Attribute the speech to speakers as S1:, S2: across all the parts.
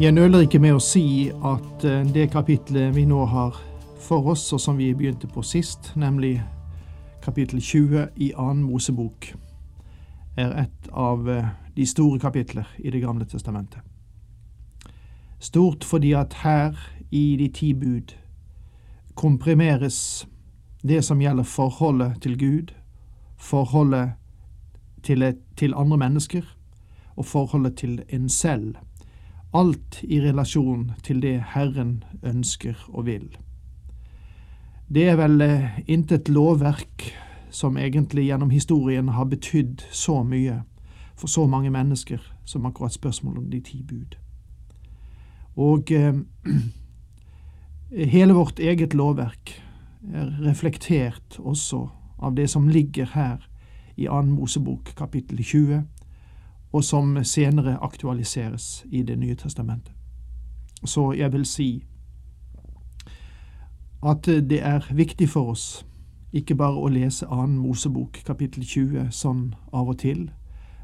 S1: Jeg nøler ikke med å si at eh, det kapitlet vi nå har for oss, og som vi begynte på sist, nemlig kapittel 20 i annen Mosebok, er et av eh, de store kapitler i Det gamle testamentet. Stort fordi at her i de ti bud komprimeres det som gjelder forholdet til Gud, forholdet til, et, til andre mennesker og forholdet til en selv alt i relasjon til det Herren ønsker og vil. Det er vel eh, intet lovverk som egentlig gjennom historien har betydd så mye for så mange mennesker som akkurat spørsmålet om de ti bud. Og eh, hele vårt eget lovverk er reflektert også av det som ligger her i 2. Mosebok kapittel 20, og som senere aktualiseres i Det nye testamentet. Så jeg vil si at det er viktig for oss ikke bare å lese annen Mosebok kapittel 20 sånn av og til,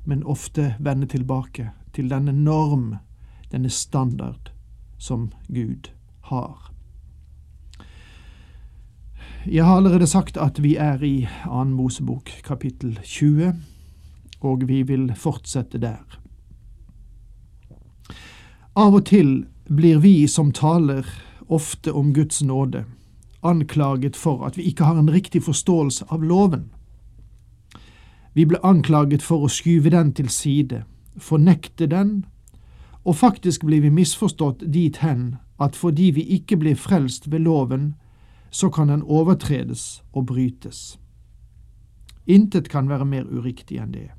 S1: men ofte vende tilbake til denne norm, denne standard, som Gud har. Jeg har allerede sagt at vi er i annen Mosebok kapittel 20 og vi vil fortsette der. Av og til blir vi som taler ofte om Guds nåde, anklaget for at vi ikke har en riktig forståelse av loven. Vi ble anklaget for å skyve den til side, fornekte den, og faktisk blir vi misforstått dit hen at fordi vi ikke blir frelst ved loven, så kan den overtredes og brytes. Intet kan være mer uriktig enn det.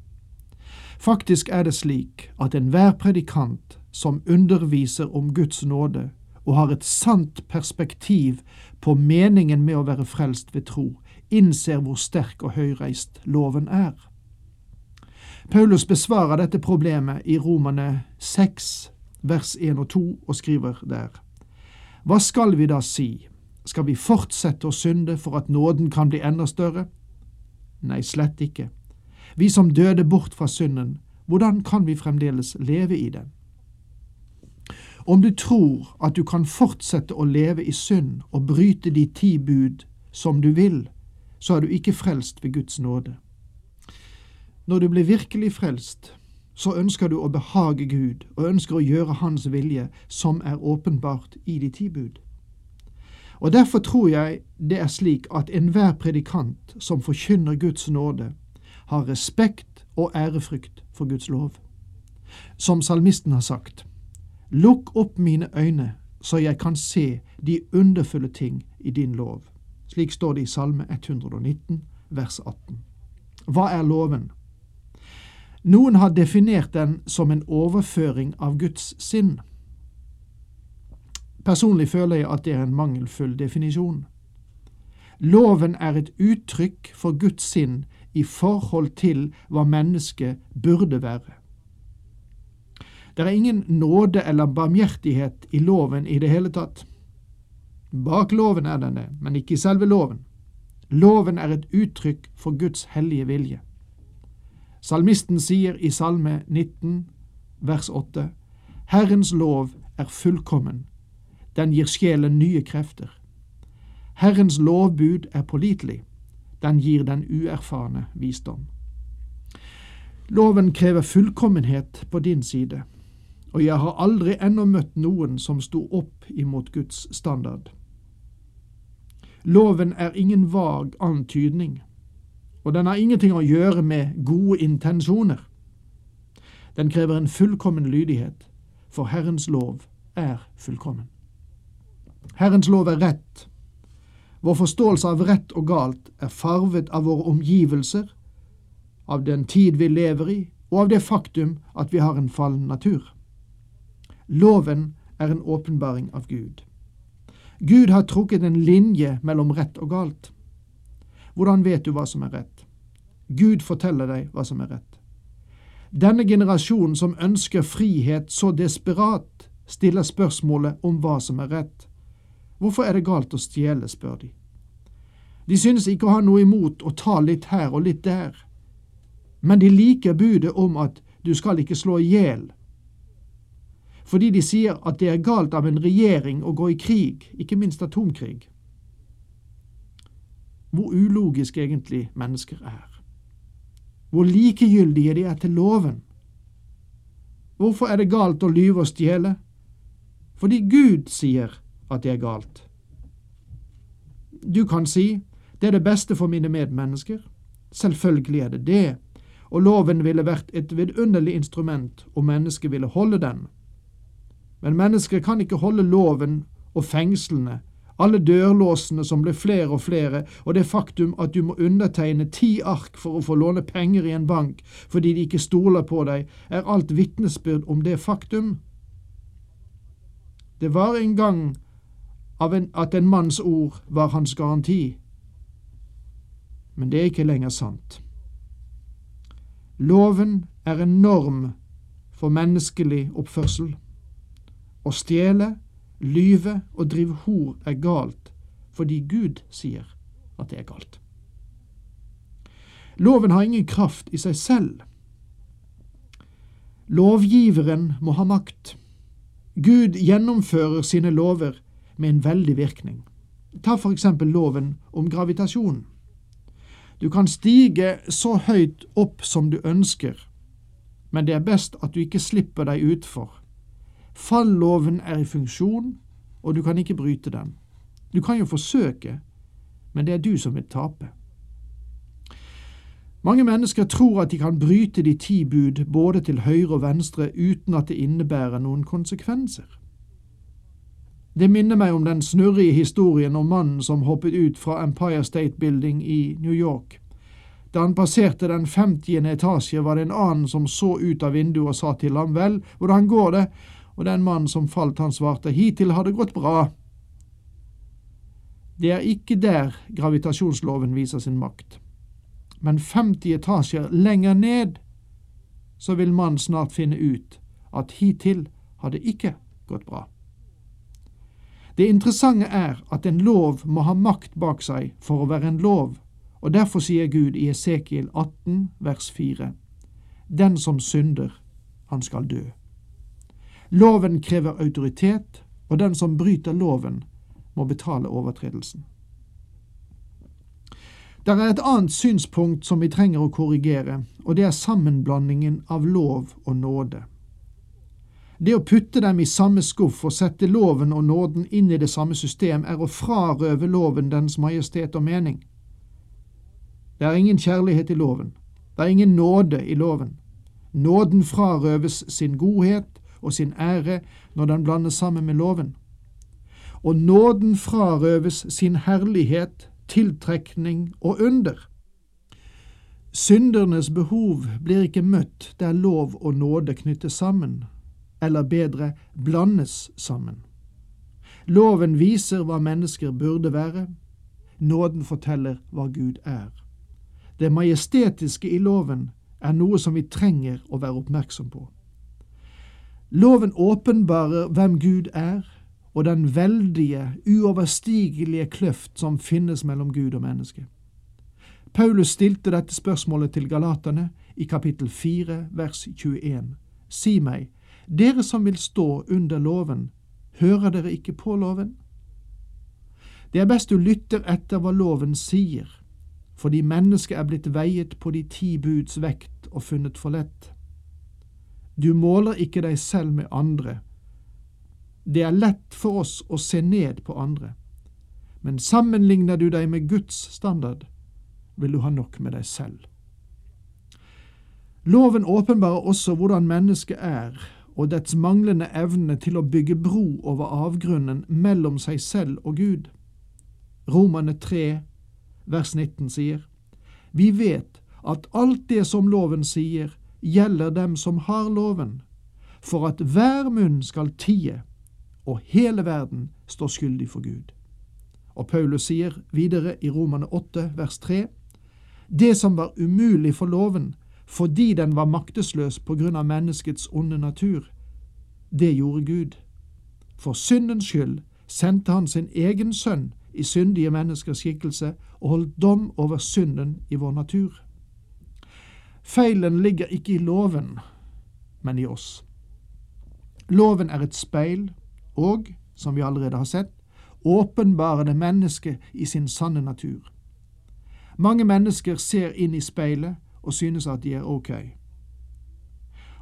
S1: Faktisk er det slik at enhver predikant som underviser om Guds nåde og har et sant perspektiv på meningen med å være frelst ved tro, innser hvor sterk og høyreist loven er. Paulus besvarer dette problemet i Romane 6, vers 1 og 2, og skriver der. Hva skal vi da si? Skal vi fortsette å synde for at nåden kan bli enda større? Nei, slett ikke vi som døde bort fra synden, hvordan kan vi fremdeles leve i den? Om du tror at du kan fortsette å leve i synd og bryte de ti bud som du vil, så er du ikke frelst ved Guds nåde. Når du blir virkelig frelst, så ønsker du å behage Gud og ønsker å gjøre Hans vilje, som er åpenbart i de ti bud. Og Derfor tror jeg det er slik at enhver predikant som forkynner Guds nåde, har respekt og ærefrykt for Guds lov. Som salmisten har sagt, Lukk opp mine øyne, så jeg kan se de underfulle ting i din lov. Slik står det i Salme 119, vers 18. Hva er loven? Noen har definert den som en overføring av Guds sinn. Personlig føler jeg at det er en mangelfull definisjon. Loven er et uttrykk for Guds sinn i forhold til hva mennesket burde være. Det er ingen nåde eller barmhjertighet i loven i det hele tatt. Bak loven er den det, men ikke i selve loven. Loven er et uttrykk for Guds hellige vilje. Salmisten sier i Salme 19, vers 8, Herrens lov er fullkommen, den gir sjelen nye krefter. Herrens lovbud er pålitelig, den gir den uerfarne visdom. Loven krever fullkommenhet på din side, og jeg har aldri ennå møtt noen som sto opp imot Guds standard. Loven er ingen vag antydning, og den har ingenting å gjøre med gode intensjoner. Den krever en fullkommen lydighet, for Herrens lov er fullkommen. Herrens lov er rett, vår forståelse av rett og galt er farvet av våre omgivelser, av den tid vi lever i, og av det faktum at vi har en fallen natur. Loven er en åpenbaring av Gud. Gud har trukket en linje mellom rett og galt. Hvordan vet du hva som er rett? Gud forteller deg hva som er rett. Denne generasjonen som ønsker frihet så desperat, stiller spørsmålet om hva som er rett. Hvorfor er det galt å stjele, spør de. De synes ikke å ha noe imot å ta litt her og litt der, men de liker budet om at du skal ikke slå i hjel, fordi de sier at det er galt av en regjering å gå i krig, ikke minst atomkrig. Hvor ulogisk egentlig mennesker er. Hvor likegyldige de er til loven. Hvorfor er det galt å lyve og stjele? Fordi Gud sier at det er galt. Du kan si det er det beste for mine medmennesker. Selvfølgelig er det det, og loven ville vært et vidunderlig instrument om mennesket ville holde den. Men mennesker kan ikke holde loven og fengslene, alle dørlåsene som blir flere og flere, og det faktum at du må undertegne ti ark for å få låne penger i en bank fordi de ikke stoler på deg, er alt vitnesbyrd om det faktum. Det var en gang en, at en manns ord var hans garanti, men det er ikke lenger sant. Loven er en norm for menneskelig oppførsel. Å stjele, lyve og drive hor er galt fordi Gud sier at det er galt. Loven har ingen kraft i seg selv. Lovgiveren må ha makt. Gud gjennomfører sine lover med en veldig virkning. Ta for eksempel loven om gravitasjon. Du kan stige så høyt opp som du ønsker, men det er best at du ikke slipper deg utfor. Falloven er i funksjon, og du kan ikke bryte den. Du kan jo forsøke, men det er du som vil tape. Mange mennesker tror at de kan bryte de ti bud både til høyre og venstre uten at det innebærer noen konsekvenser. Det minner meg om den snurrige historien om mannen som hoppet ut fra Empire State Building i New York. Da han passerte den femtiende etasje, var det en annen som så ut av vinduet og sa til ham vel, hvordan går det, og den mannen som falt, han svarte hittil har det gått bra. Det er ikke der gravitasjonsloven viser sin makt, men 50 etasjer lenger ned så vil mannen snart finne ut at hittil har det ikke gått bra. Det interessante er at en lov må ha makt bak seg for å være en lov, og derfor sier Gud i Esekiel 18 vers 4, Den som synder, han skal dø. Loven krever autoritet, og den som bryter loven, må betale overtredelsen. Det er et annet synspunkt som vi trenger å korrigere, og det er sammenblandingen av lov og nåde. Det å putte dem i samme skuff og sette loven og nåden inn i det samme system er å frarøve loven dens majestet og mening. Det er ingen kjærlighet i loven. Det er ingen nåde i loven. Nåden frarøves sin godhet, og sin ære når den blandes sammen med loven. Og nåden frarøves sin herlighet, tiltrekning og under. Syndernes behov blir ikke møtt der lov og nåde knyttes sammen, eller bedre blandes sammen. Loven viser hva mennesker burde være, nåden forteller hva Gud er. Det majestetiske i loven er noe som vi trenger å være oppmerksom på. Loven åpenbarer hvem Gud er, og den veldige, uoverstigelige kløft som finnes mellom Gud og menneske. Paulus stilte dette spørsmålet til galaterne i kapittel 4 vers 21. Si meg, dere som vil stå under loven, hører dere ikke på loven? Det er best du lytter etter hva loven sier, fordi mennesket er blitt veiet på de ti buds vekt og funnet for lett. Du måler ikke deg selv med andre. Det er lett for oss å se ned på andre, men sammenligner du deg med Guds standard, vil du ha nok med deg selv. Loven åpenbarer også hvordan mennesket er, og dets manglende evne til å bygge bro over avgrunnen mellom seg selv og Gud. Romane 3, vers 19 sier, Vi vet at alt det som loven sier, gjelder dem som har loven, for at hver munn skal tie, og hele verden står skyldig for Gud. Og Paulus sier videre i Romane 8, vers 3, det som var umulig for loven, fordi den var maktesløs på grunn av menneskets onde natur, det gjorde Gud. For syndens skyld sendte han sin egen sønn i syndige menneskers skikkelse og holdt dom over synden i vår natur. Feilen ligger ikke i loven, men i oss. Loven er et speil og, som vi allerede har sett, åpenbarer det mennesket i sin sanne natur. Mange mennesker ser inn i speilet og synes at de er ok.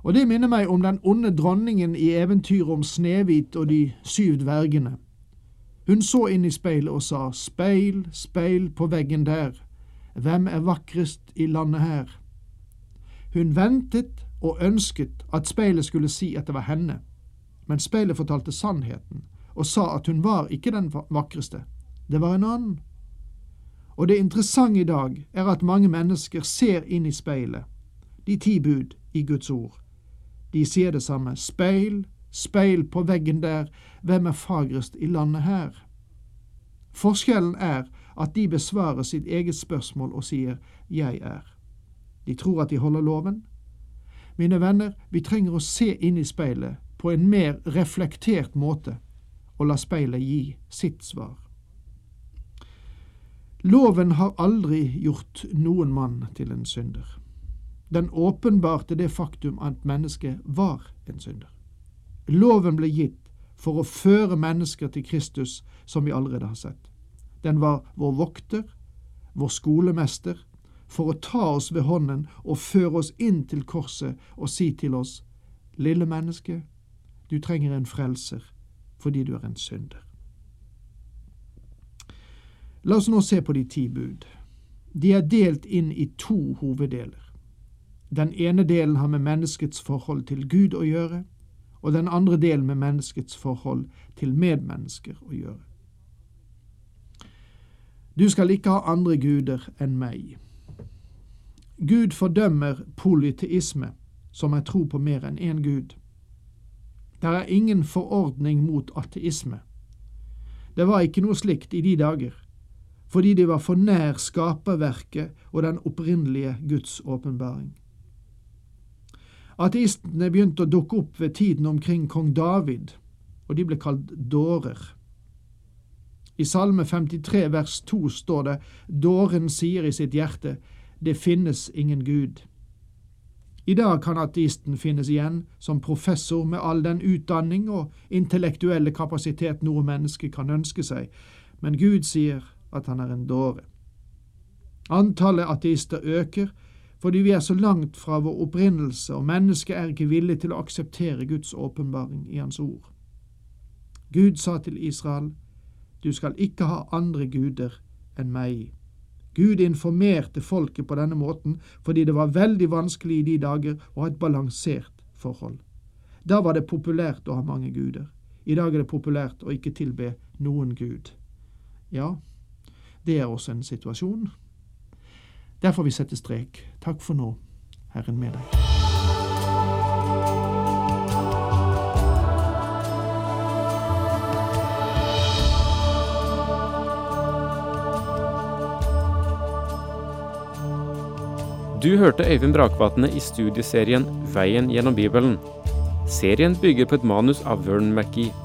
S1: Og det minner meg om den onde dronningen i eventyret om Snehvit og de syv dvergene. Hun så inn i speilet og sa, Speil, speil på veggen der, hvem er vakrest i landet her? Hun ventet og ønsket at speilet skulle si at det var henne, men speilet fortalte sannheten og sa at hun var ikke den vakreste, det var en annen. Og det interessante i dag er at mange mennesker ser inn i speilet, de ti bud i Guds ord. De sier det samme, speil, speil på veggen der, hvem er fagrest i landet her? Forskjellen er at de besvarer sitt eget spørsmål og sier jeg er. De tror at de holder loven. Mine venner, vi trenger å se inn i speilet på en mer reflektert måte og la speilet gi sitt svar. Loven har aldri gjort noen mann til en synder. Den åpenbarte det faktum at mennesket var en synder. Loven ble gitt for å føre mennesker til Kristus, som vi allerede har sett. Den var vår vokter, vår skolemester, for å ta oss ved hånden og føre oss inn til korset og si til oss, Lille menneske, du trenger en frelser fordi du er en synder. La oss nå se på de ti bud. De er delt inn i to hoveddeler. Den ene delen har med menneskets forhold til Gud å gjøre, og den andre delen med menneskets forhold til medmennesker å gjøre. Du skal ikke ha andre guder enn meg. Gud fordømmer polyteisme, som er tro på mer enn én Gud. Det er ingen forordning mot ateisme. Det var ikke noe slikt i de dager, fordi de var for nær skaperverket og den opprinnelige Guds åpenbaring. Ateistene begynte å dukke opp ved tiden omkring kong David, og de ble kalt dårer. I Salme 53 vers 2 står det Dåren sier i sitt hjerte, det finnes ingen Gud. I dag kan ateisten finnes igjen som professor med all den utdanning og intellektuelle kapasitet noe menneske kan ønske seg, men Gud sier at han er en dåre. Antallet ateister øker fordi vi er så langt fra vår opprinnelse, og mennesket er ikke villig til å akseptere Guds åpenbaring i Hans ord. Gud sa til Israel, Du skal ikke ha andre guder enn meg. Gud informerte folket på denne måten fordi det var veldig vanskelig i de dager å ha et balansert forhold. Da var det populært å ha mange guder. I dag er det populært å ikke tilbe noen gud. Ja, det er også en situasjon. Derfor vi setter strek. Takk for nå. Herren med deg.
S2: Du hørte Øyvind Brakvatne i studieserien Veien gjennom Bibelen. Serien bygger på et manus av Vern McGee.